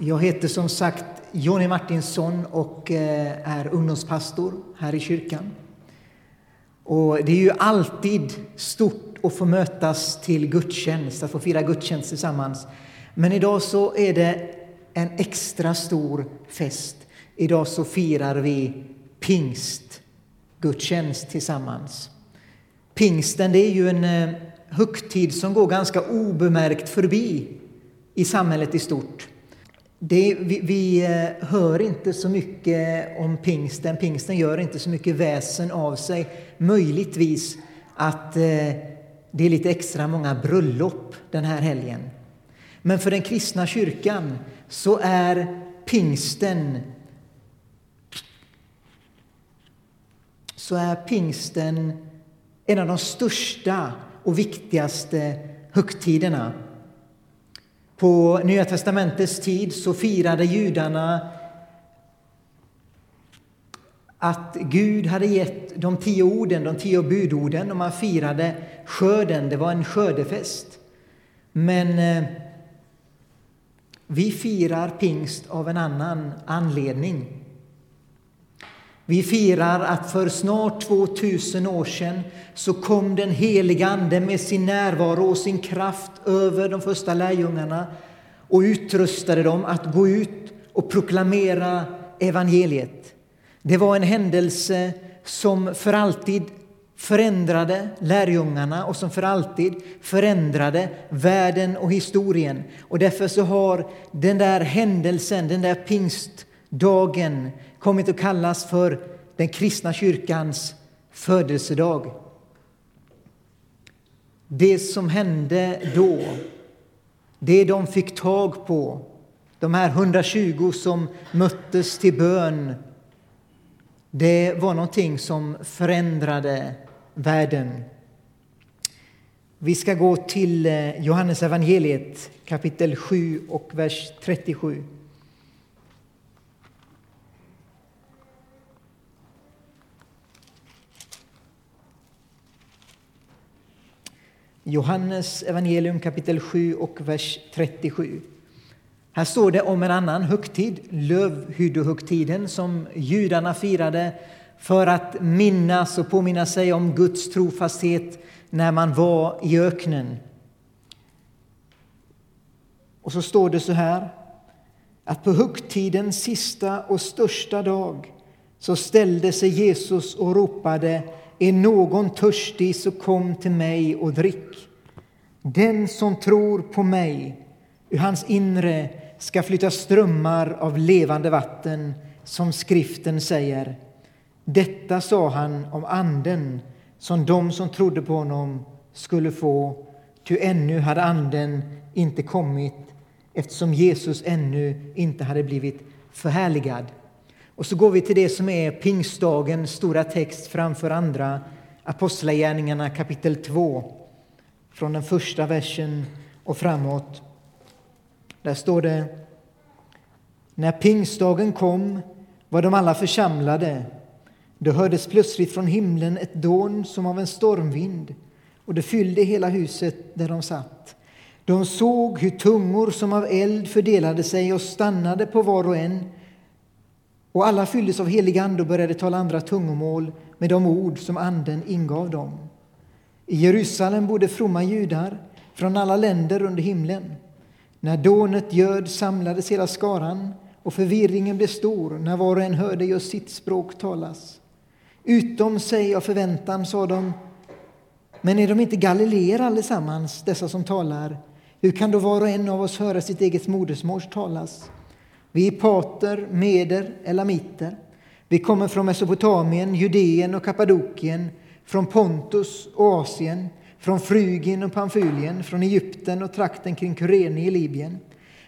Jag heter som sagt Jonny Martinsson och eh, är ungdomspastor här i kyrkan. Och det är ju alltid stort att få mötas till gudstjänst, att få fira gudstjänst tillsammans. Men idag så är det en extra stor fest. Idag så firar vi pingstgudstjänst tillsammans. Pingsten det är ju en eh, högtid som går ganska obemärkt förbi i samhället i stort. Det, vi, vi, eh, hör inte så mycket om pingsten. Pingsten gör inte så mycket väsen av sig. Möjligtvis att eh, det är lite extra många bröllop den här helgen. Men för den kristna kyrkan så är pingsten så är pingsten en av de största och viktigaste högtiderna. På Nya testamentets tid så firade judarna att Gud hade gett de tio orden, de tio budorden, och man firade skörden. Det var en skördefest. Men eh, vi firar pingst av en annan anledning. Vi firar att för snart 2000 år sedan så kom den heliga Ande med sin närvaro och sin kraft över de första lärjungarna och utrustade dem att gå ut och proklamera evangeliet. Det var en händelse som för alltid förändrade lärjungarna och som för alltid förändrade världen och historien. Och därför så har den där händelsen, den där pingstdagen kommit att kallas för den kristna kyrkans födelsedag. Det som hände då, det de fick tag på, de här 120 som möttes till bön, det var någonting som förändrade världen. Vi ska gå till eh, Johannes evangeliet kapitel 7 och vers 37. Johannes evangelium kapitel 7 och vers 37. Här står det om en annan högtid, lövhyddohögtiden som judarna firade för att minnas och påminna sig om Guds trofasthet när man var i öknen. Och så står det så här att på högtidens sista och största dag så ställde sig Jesus och ropade är någon törstig så kom till mig och drick. Den som tror på mig, ur hans inre ska flyta strömmar av levande vatten, som skriften säger. Detta sa han om anden som de som trodde på honom skulle få, ty ännu hade anden inte kommit eftersom Jesus ännu inte hade blivit förhärligad. Och så går vi till det som är pingstdagens stora text framför andra, Apostlagärningarna kapitel 2, från den första versen och framåt. Där står det När pingstdagen kom var de alla församlade. Då hördes plötsligt från himlen ett dån som av en stormvind och det fyllde hela huset där de satt. De såg hur tungor som av eld fördelade sig och stannade på var och en och alla fylldes av helig ande och började tala andra tungomål med de ord som Anden ingav dem. I Jerusalem bodde fromma judar från alla länder under himlen. När dånet göd samlades hela skaran och förvirringen blev stor när var och en hörde just sitt språk talas. Utom sig av förväntan sa de, men är de inte galileer allesammans, dessa som talar? Hur kan då var och en av oss höra sitt eget modersmål talas? Vi är pater, meder, elamiter. Vi kommer från Mesopotamien, Judeen och Kappadokien, från Pontus och Asien, från Frygien och Pamfylien, från Egypten och trakten kring Kyrene i Libyen.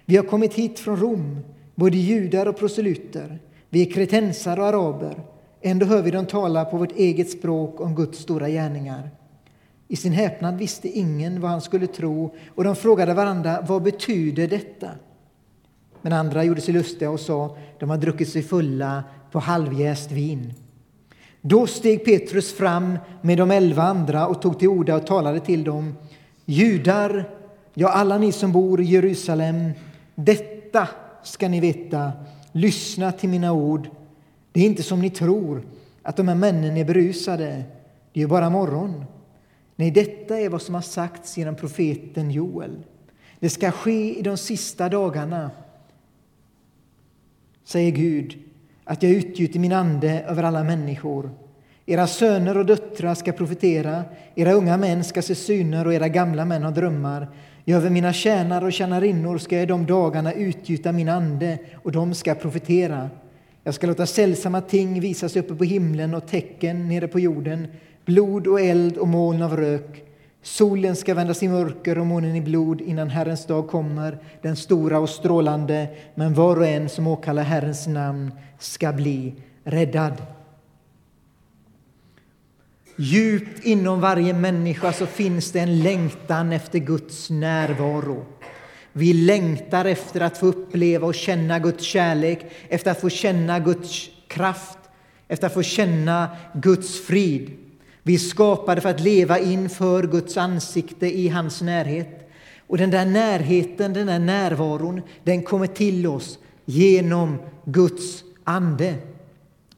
Vi har kommit hit från Rom, både judar och proselyter. Vi är kretensare och araber. Ändå hör vi dem tala på vårt eget språk om Guds stora gärningar. I sin häpnad visste ingen vad han skulle tro och de frågade varandra vad betyder detta? Men andra gjorde sig lustiga och sa de har druckit sig fulla på halvjäst vin. Då steg Petrus fram med de elva andra och tog till orda och talade till dem. Judar, ja, alla ni som bor i Jerusalem, detta ska ni veta, lyssna till mina ord. Det är inte som ni tror, att de här männen är berusade. Det är bara morgon. Nej, detta är vad som har sagts genom profeten Joel. Det ska ske i de sista dagarna, säger Gud, att jag utgjuter min ande över alla människor. Era söner och döttrar ska profetera, era unga män ska se syner och era gamla män ha drömmar. Jag över mina tjänare och tjänarinnor ska jag i de dagarna utgjuta min ande och de ska profetera. Jag ska låta sällsamma ting visas uppe på himlen och tecken nere på jorden, blod och eld och moln av rök. Solen ska vändas i mörker och månen i blod innan Herrens dag kommer, den stora och strålande, men var och en som åkallar Herrens namn ska bli räddad. Djupt inom varje människa så finns det en längtan efter Guds närvaro. Vi längtar efter att få uppleva och känna Guds kärlek, efter att få känna Guds kraft, efter att få känna Guds frid. Vi är skapade för att leva inför Guds ansikte i hans närhet. Och den där närheten, den där närvaron, den kommer till oss genom Guds ande.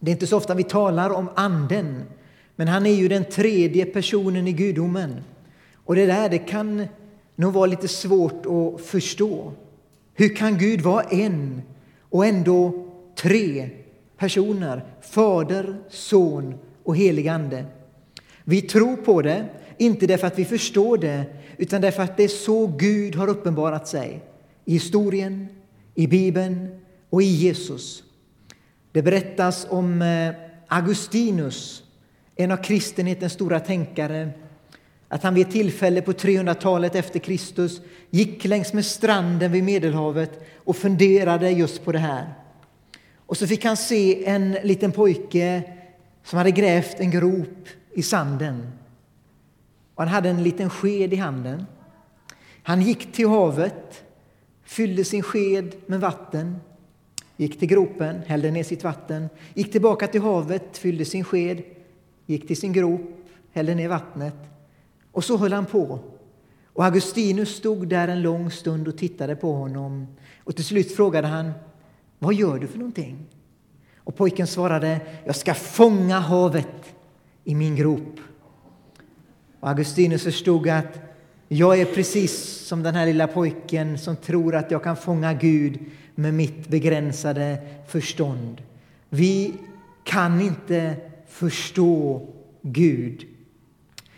Det är inte så ofta vi talar om anden, men han är ju den tredje personen i gudomen. Och det där det kan nog vara lite svårt att förstå. Hur kan Gud vara en och ändå tre personer? Fader, Son och helig Ande. Vi tror på det, inte därför att vi förstår det, utan därför att det är så Gud har uppenbarat sig i historien, i Bibeln och i Jesus. Det berättas om eh, Augustinus, en av kristenhetens stora tänkare, att han vid ett tillfälle på 300-talet efter Kristus gick längs med stranden vid Medelhavet och funderade just på det här. Och så fick han se en liten pojke som hade grävt en grop i sanden. Och han hade en liten sked i handen. Han gick till havet, fyllde sin sked med vatten, gick till gropen, hällde ner sitt vatten, gick tillbaka till havet, fyllde sin sked, gick till sin grop, hällde ner vattnet. Och så höll han på. Och Augustinus stod där en lång stund och tittade på honom. Och till slut frågade han, vad gör du för någonting? Och pojken svarade, jag ska fånga havet i min grop. Och Augustinus förstod att jag är precis som den här lilla pojken som tror att jag kan fånga Gud med mitt begränsade förstånd. Vi kan inte förstå Gud.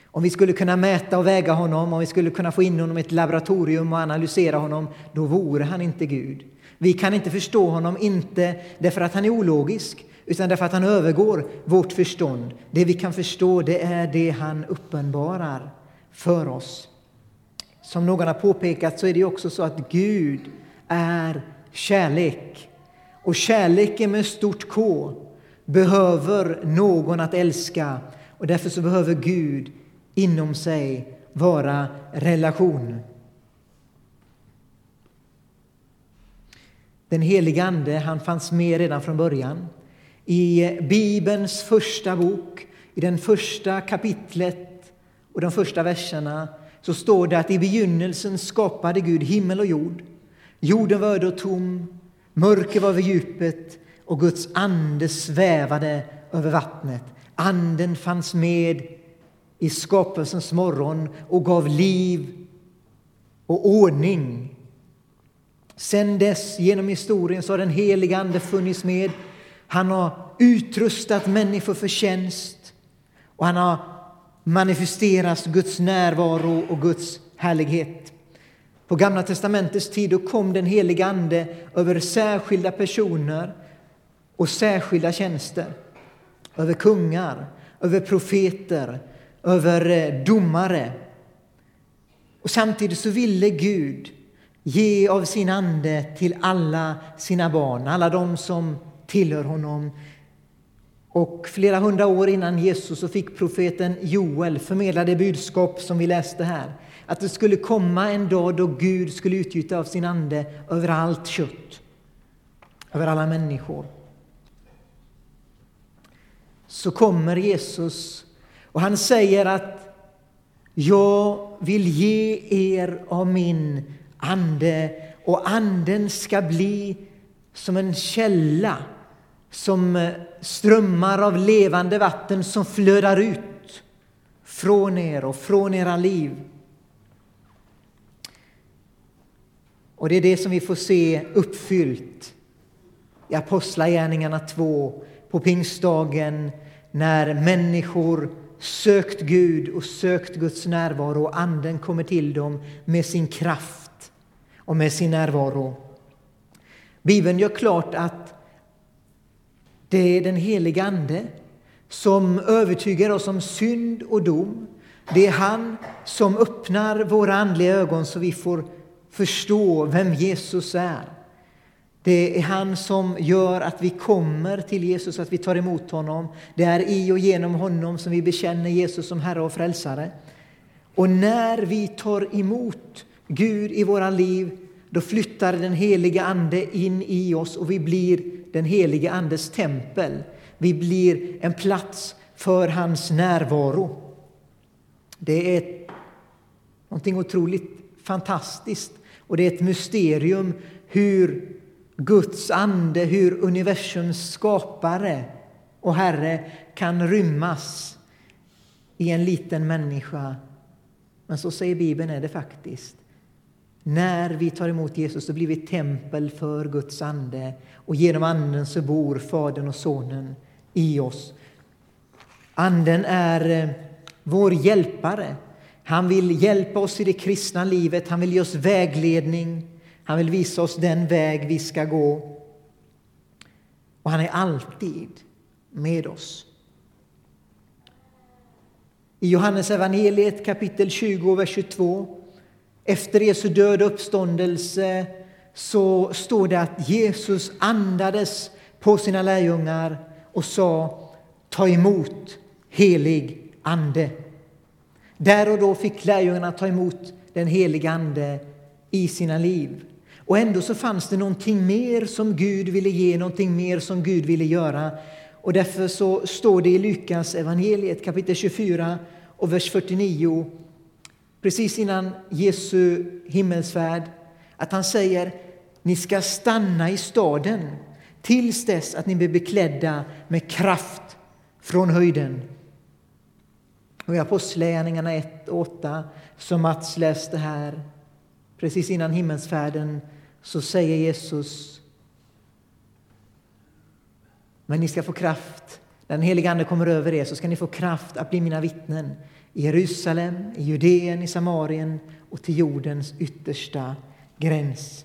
Om vi skulle kunna mäta och väga honom, om vi skulle kunna få in honom i ett laboratorium och analysera honom, då vore han inte Gud. Vi kan inte förstå honom, inte därför att han är ologisk, utan därför att han övergår vårt förstånd. Det vi kan förstå, det är det han uppenbarar för oss. Som någon har påpekat så är det också så att Gud är kärlek. Och kärleken med stort K behöver någon att älska och därför så behöver Gud inom sig vara relation. Den helige Ande han fanns med redan från början. I Bibelns första bok, i den första kapitlet och de första verserna så står det att i begynnelsen skapade Gud himmel och jord. Jorden var öde och tom, mörker var över djupet och Guds ande svävade över vattnet. Anden fanns med i skapelsens morgon och gav liv och ordning. Sen dess, genom historien, så har den helige Ande funnits med. Han har utrustat människor för tjänst och han har manifesterat Guds närvaro och Guds härlighet. På Gamla testamentets tid kom den helige Ande över särskilda personer och särskilda tjänster. Över kungar, över profeter, över eh, domare. Och samtidigt så ville Gud ge av sin ande till alla sina barn, alla de som tillhör honom. Och flera hundra år innan Jesus så fick profeten Joel förmedla det budskap som vi läste här. Att det skulle komma en dag då Gud skulle utgjuta av sin ande över allt kött, över alla människor. Så kommer Jesus och han säger att jag vill ge er av min ande och anden ska bli som en källa som eh, strömmar av levande vatten som flödar ut från er och från era liv. Och det är det som vi får se uppfyllt i Apostlagärningarna 2 på pingstdagen när människor sökt Gud och sökt Guds närvaro och Anden kommer till dem med sin kraft och med sin närvaro. Bibeln gör klart att det är den helige Ande som övertygar oss om synd och dom. Det är han som öppnar våra andliga ögon så vi får förstå vem Jesus är. Det är han som gör att vi kommer till Jesus, att vi tar emot honom. Det är i och genom honom som vi bekänner Jesus som Herre och Frälsare. Och när vi tar emot Gud i våra liv, då flyttar den heliga Ande in i oss och vi blir den helige Andes tempel. Vi blir en plats för hans närvaro. Det är någonting otroligt fantastiskt och det är ett mysterium hur Guds ande, hur universums skapare och Herre kan rymmas i en liten människa. Men så säger Bibeln är det faktiskt. När vi tar emot Jesus så blir vi tempel för Guds ande och genom Anden så bor Fadern och Sonen i oss. Anden är eh, vår hjälpare. Han vill hjälpa oss i det kristna livet, han vill ge oss vägledning, han vill visa oss den väg vi ska gå. Och han är alltid med oss. I Johannes evangeliet kapitel 20, vers 22 efter Jesu död och uppståndelse så står det att Jesus andades på sina lärjungar och sa ta emot helig ande. Där och då fick lärjungarna ta emot den heliga Ande i sina liv. Och ändå så fanns det någonting mer som Gud ville ge, någonting mer som Gud ville göra. Och därför så står det i Lukas evangeliet kapitel 24 och vers 49 precis innan Jesu himmelsfärd att han säger ni ska stanna i staden tills dess att ni blir beklädda med kraft från höjden. Och I Apostlagärningarna 1 och 8, som Mats läste här, precis innan himmelsfärden, så säger Jesus men ni ska få kraft. När den helige Ande kommer över er så ska ni få kraft att bli mina vittnen i Jerusalem, i Judeen, i Samarien och till jordens yttersta gräns.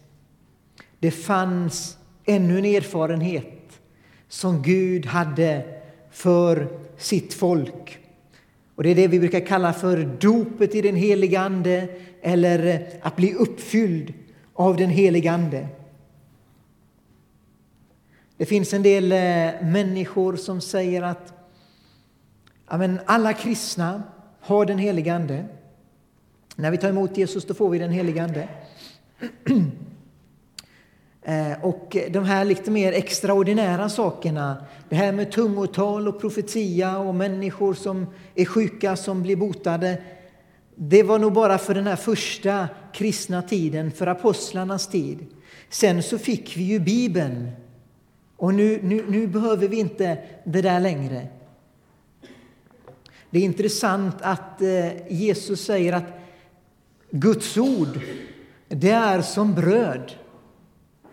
Det fanns ännu en erfarenhet som Gud hade för sitt folk. Och Det är det vi brukar kalla för dopet i den helige Ande eller att bli uppfylld av den helige Ande. Det finns en del eh, människor som säger att ja, men alla kristna har den helige Ande. När vi tar emot Jesus då får vi den helige Ande. Eh, och de här lite mer extraordinära sakerna, det här med tungotal och profetia och människor som är sjuka som blir botade, det var nog bara för den här första kristna tiden, för apostlarnas tid. Sen så fick vi ju Bibeln och nu, nu, nu behöver vi inte det där längre. Det är intressant att eh, Jesus säger att Guds ord, det är som bröd.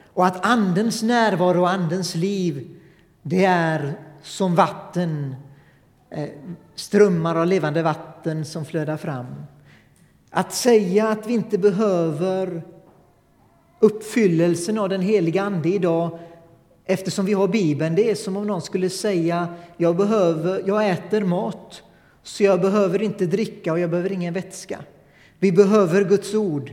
Och att Andens närvaro och Andens liv, det är som vatten, eh, strömmar av levande vatten som flödar fram. Att säga att vi inte behöver uppfyllelsen av den heliga Ande idag eftersom vi har Bibeln, det är som om någon skulle säga jag, behöver, jag äter mat så jag behöver inte dricka och jag behöver ingen vätska. Vi behöver Guds ord.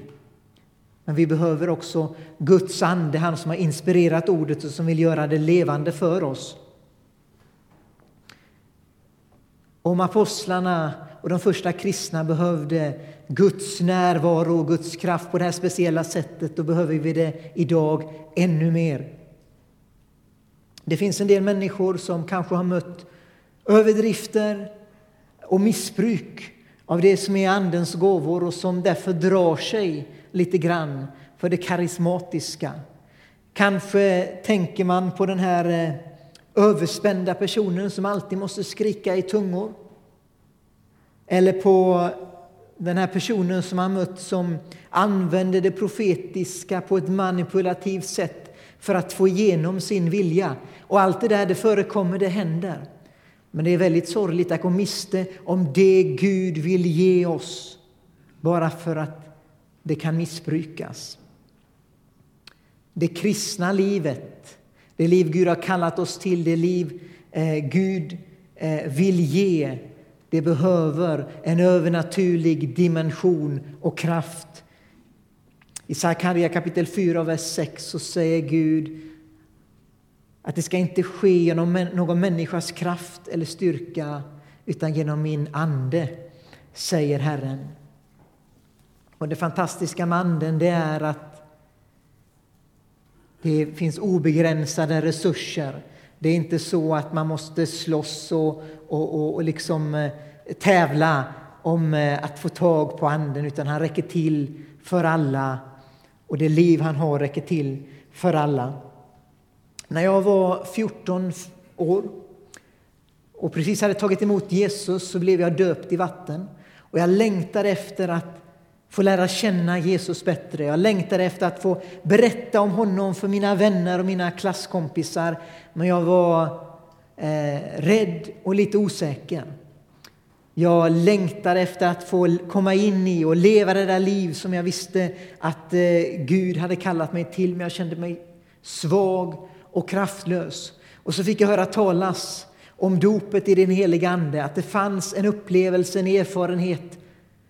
Men vi behöver också Guds ande, han som har inspirerat ordet och som vill göra det levande för oss. Om apostlarna och de första kristna behövde Guds närvaro och Guds kraft på det här speciella sättet, då behöver vi det idag ännu mer. Det finns en del människor som kanske har mött överdrifter, och missbruk av det som är Andens gåvor och som därför drar sig lite grann för det karismatiska. Kanske tänker man på den här eh, överspända personen som alltid måste skrika i tungor. Eller på den här personen som man mött som använder det profetiska på ett manipulativt sätt för att få igenom sin vilja. Och allt det där det förekommer, det händer. Men det är väldigt sorgligt att gå miste om det Gud vill ge oss bara för att det kan missbrukas. Det kristna livet, det liv Gud har kallat oss till, det liv eh, Gud eh, vill ge, det behöver en övernaturlig dimension och kraft. I Sakarja kapitel 4, vers 6 så säger Gud att det ska inte ske genom någon människas kraft eller styrka utan genom min ande, säger Herren. Och det fantastiska med anden det är att det finns obegränsade resurser. Det är inte så att man måste slåss och, och, och, och liksom eh, tävla om eh, att få tag på anden utan han räcker till för alla och det liv han har räcker till för alla. När jag var 14 år och precis hade tagit emot Jesus så blev jag döpt i vatten. Och jag längtade efter att få lära känna Jesus bättre. Jag längtade efter att få berätta om honom för mina vänner och mina klasskompisar. Men jag var eh, rädd och lite osäker. Jag längtade efter att få komma in i och leva det där liv som jag visste att eh, Gud hade kallat mig till. Men jag kände mig svag och kraftlös. Och så fick jag höra talas om dopet i den heliga Ande, att det fanns en upplevelse, en erfarenhet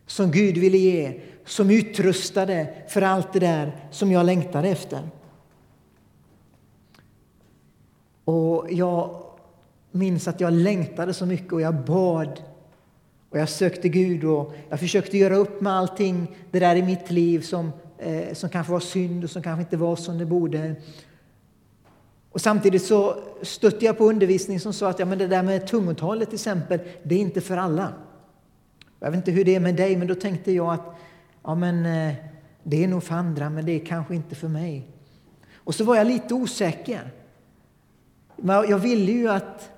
som Gud ville ge, som utrustade för allt det där som jag längtade efter. Och jag minns att jag längtade så mycket och jag bad och jag sökte Gud och jag försökte göra upp med allting det där i mitt liv som, eh, som kanske var synd och som kanske inte var som det borde. Och samtidigt så stötte jag på undervisning som sa att ja, men det där med tungotalet till exempel, det är inte för alla. Jag vet inte hur det är med dig, men då tänkte jag att ja, men, eh, det är nog för andra, men det är kanske inte för mig. Och så var jag lite osäker. Jag ville ju att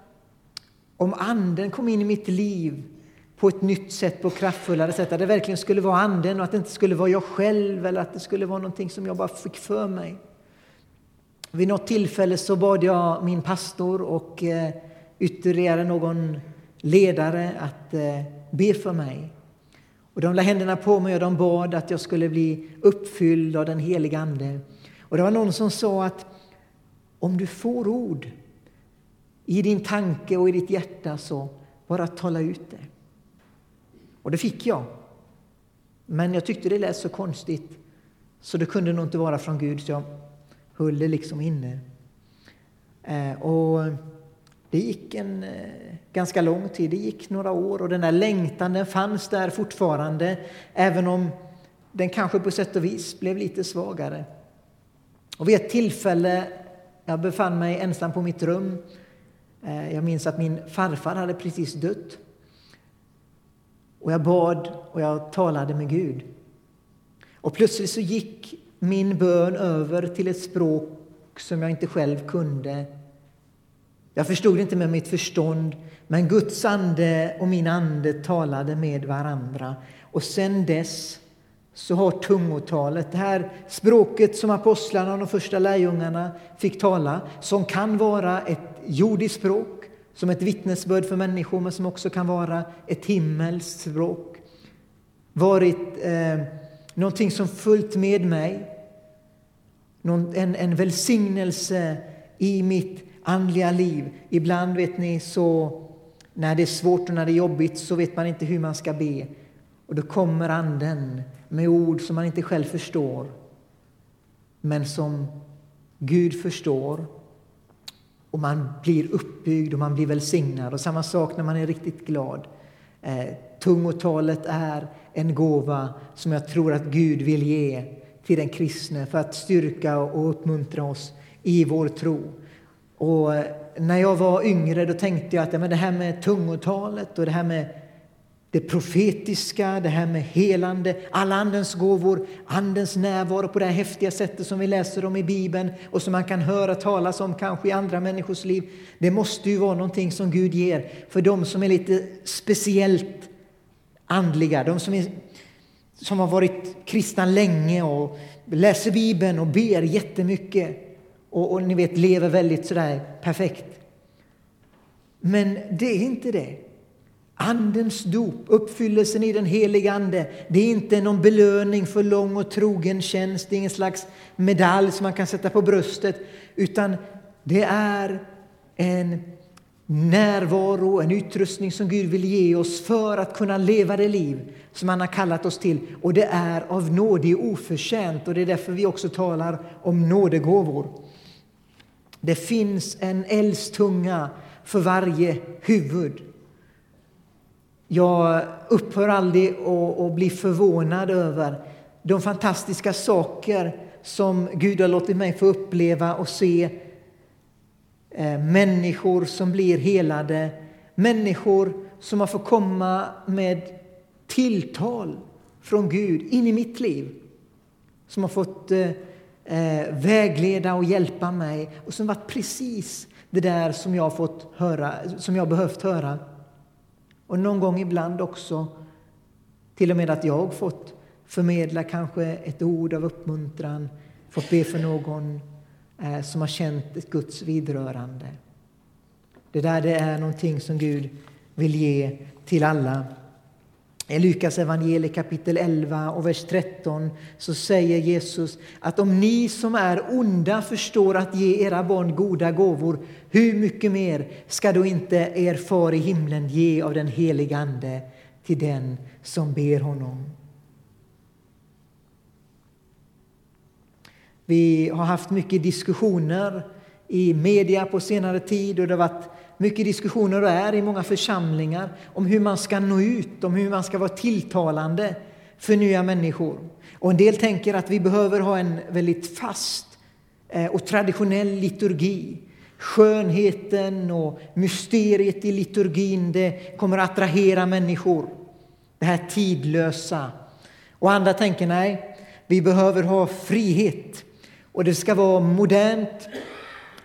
om Anden kom in i mitt liv på ett nytt sätt, på ett kraftfullare sätt, att det verkligen skulle vara Anden och att det inte skulle vara jag själv eller att det skulle vara någonting som jag bara fick för mig. Vid något tillfälle så bad jag min pastor och eh, ytterligare någon ledare att eh, be för mig. Och de lade händerna på mig och de bad att jag skulle bli uppfylld av den heliga Ande. Och det var någon som sa att om du får ord i din tanke och i ditt hjärta så bara tala ut det. Och det fick jag. Men jag tyckte det lät så konstigt så det kunde nog inte vara från Gud så jag höll det liksom inne. Eh, och det gick en eh, ganska lång tid, det gick några år och den där längtan den fanns där fortfarande även om den kanske på sätt och vis blev lite svagare. Och vid ett tillfälle, jag befann mig ensam på mitt rum. Eh, jag minns att min farfar hade precis dött. Och jag bad och jag talade med Gud. Och plötsligt så gick min bön över till ett språk som jag inte själv kunde. Jag förstod inte med mitt förstånd, men Guds ande och min ande talade med varandra. Och sen dess så har tungotalet, det här språket som apostlarna och de första lärjungarna fick tala, som kan vara ett jordiskt språk, som ett vittnesbörd för människor, men som också kan vara ett himmelskt språk, varit eh, någonting som följt med mig någon, en, en välsignelse i mitt andliga liv. Ibland vet ni så när det är svårt och när det är jobbigt så vet man inte hur man ska be. Och då kommer Anden med ord som man inte själv förstår men som Gud förstår. Och man blir uppbyggd och man blir välsignad. Och samma sak när man är riktigt glad. Eh, tungotalet är en gåva som jag tror att Gud vill ge till den kristne för att styrka och uppmuntra oss i vår tro. Och eh, när jag var yngre då tänkte jag att ja, men det här med tungotalet och det här med det profetiska, det här med helande, alla andens gåvor, andens närvaro på det här häftiga sättet som vi läser om i Bibeln och som man kan höra talas om kanske i andra människors liv. Det måste ju vara någonting som Gud ger för de som är lite speciellt andliga, de som, är, som har varit kristna länge och läser Bibeln och ber jättemycket och, och ni vet lever väldigt sådär perfekt. Men det är inte det. Andens dop, uppfyllelsen i den heliga Ande, det är inte någon belöning för lång och trogen tjänst, det är ingen slags medalj som man kan sätta på bröstet, utan det är en närvaro, en utrustning som Gud vill ge oss för att kunna leva det liv som han har kallat oss till. Och det är av nåde oförtjänt och det är därför vi också talar om nådegåvor. Det finns en eldstunga för varje huvud. Jag upphör aldrig att bli förvånad över de fantastiska saker som Gud har låtit mig få uppleva och se. Eh, människor som blir helade, människor som har fått komma med tilltal från Gud in i mitt liv. Som har fått eh, eh, vägleda och hjälpa mig och som varit precis det där som jag fått höra, som jag behövt höra. Och någon gång ibland också till och med att jag fått förmedla kanske ett ord av uppmuntran, fått be för någon eh, som har känt ett Guds vidrörande. Det där det är någonting som Gud vill ge till alla. I Lukas evangeliet kapitel 11 och vers 13 så säger Jesus att om ni som är onda förstår att ge era barn goda gåvor, hur mycket mer ska då inte er far i himlen ge av den heliga Ande till den som ber honom? Vi har haft mycket diskussioner i media på senare tid och det har varit mycket diskussioner och är i många församlingar om hur man ska nå ut, om hur man ska vara tilltalande för nya människor. Och en del tänker att vi behöver ha en väldigt fast eh, och traditionell liturgi. Skönheten och mysteriet i liturgin det kommer att attrahera människor. Det här tidlösa. Och andra tänker nej, vi behöver ha frihet. Och det ska vara modernt,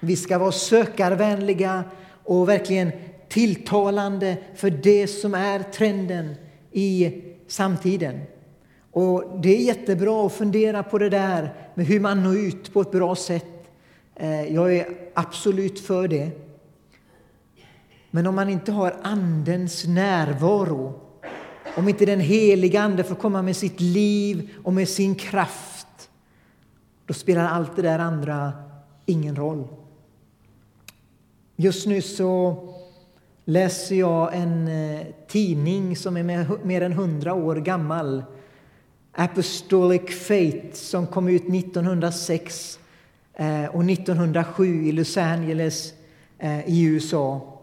vi ska vara sökarvänliga och verkligen tilltalande för det som är trenden i samtiden. Och Det är jättebra att fundera på det där med hur man når ut på ett bra sätt. Eh, jag är absolut för det. Men om man inte har Andens närvaro, om inte den heliga Ande får komma med sitt liv och med sin kraft, då spelar allt det där andra ingen roll. Just nu så läser jag en eh, tidning som är mer än hundra år gammal. Apostolic Faith som kom ut 1906 eh, och 1907 i Los Angeles eh, i USA.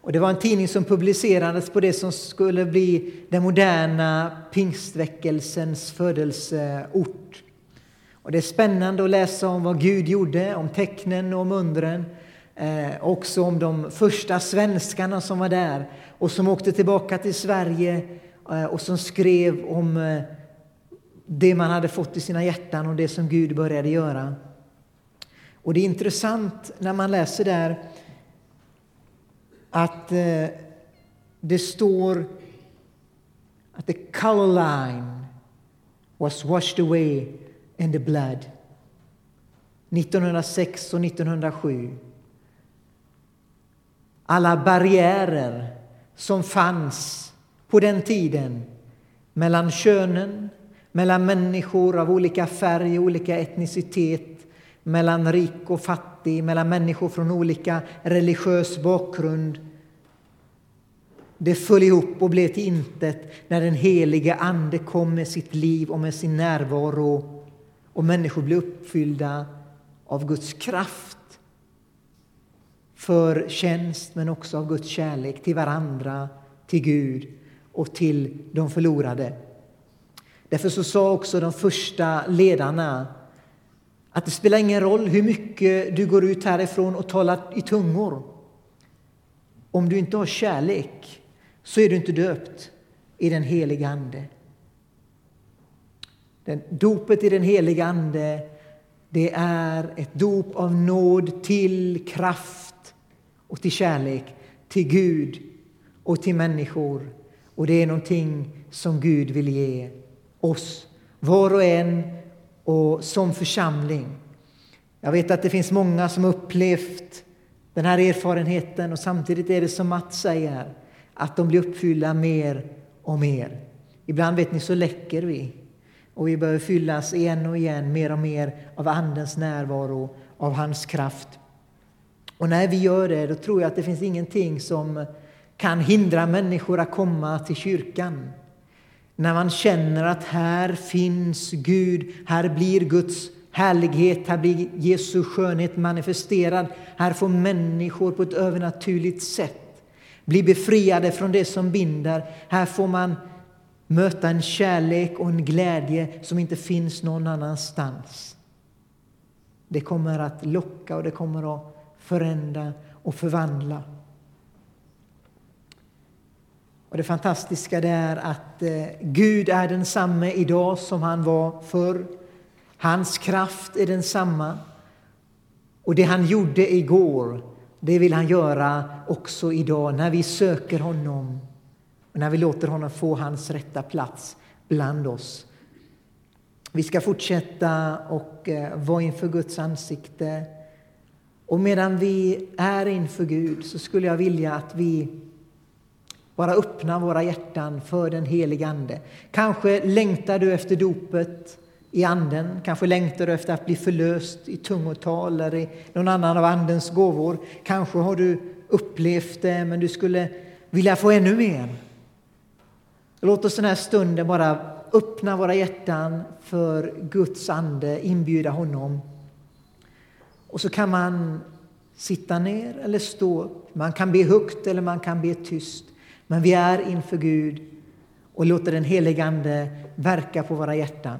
Och det var en tidning som publicerades på det som skulle bli den moderna pingstväckelsens födelseort. Och det är spännande att läsa om vad Gud gjorde, om tecknen och om undren eh, också om de första svenskarna som var där och som åkte tillbaka till Sverige eh, och som skrev om eh, det man hade fått i sina hjärtan och det som Gud började göra. Och det är intressant när man läser där att eh, det står att the color line was washed away in the blood. 1906 och 1907 alla barriärer som fanns på den tiden mellan könen, mellan människor av olika färg, olika etnicitet, mellan rik och fattig, mellan människor från olika religiös bakgrund. Det föll ihop och blev till intet när den helige Ande kom med sitt liv och med sin närvaro och människor blev uppfyllda av Guds kraft för tjänst men också av Guds kärlek till varandra, till Gud och till de förlorade. Därför så sa också de första ledarna att det spelar ingen roll hur mycket du går ut härifrån och talar i tungor. Om du inte har kärlek så är du inte döpt. i den heliga Ande. Den, dopet i den heliga Ande det är ett dop av nåd till kraft och till kärlek till Gud och till människor. Och det är någonting som Gud vill ge oss, var och en och som församling. Jag vet att det finns många som upplevt den här erfarenheten och samtidigt är det som Mats säger, att de blir uppfyllda mer och mer. Ibland vet ni så läcker vi och vi behöver fyllas igen och igen mer och mer av Andens närvaro, av hans kraft. Och när vi gör det, då tror jag att det finns ingenting som kan hindra människor att komma till kyrkan. När man känner att här finns Gud, här blir Guds härlighet, här blir Jesu skönhet manifesterad. Här får människor på ett övernaturligt sätt bli befriade från det som binder. Här får man möta en kärlek och en glädje som inte finns någon annanstans. Det kommer att locka och det kommer att förändra och förvandla. Och det fantastiska det är att eh, Gud är densamme idag som han var förr. Hans kraft är densamma. Och det han gjorde igår, det vill han göra också idag när vi söker honom och när vi låter honom få hans rätta plats bland oss. Vi ska fortsätta och eh, vara inför Guds ansikte. Och medan vi är inför Gud så skulle jag vilja att vi bara öppnar våra hjärtan för den helige Ande. Kanske längtar du efter dopet i Anden. Kanske längtar du efter att bli förlöst i tungotal eller i någon annan av Andens gåvor. Kanske har du upplevt det, men du skulle vilja få ännu mer. Låt oss den här stunden bara öppna våra hjärtan för Guds ande, inbjuda honom. Och så kan man sitta ner eller stå upp. Man kan be högt eller man kan be tyst. Men vi är inför Gud och låter den helige Ande verka på våra hjärtan.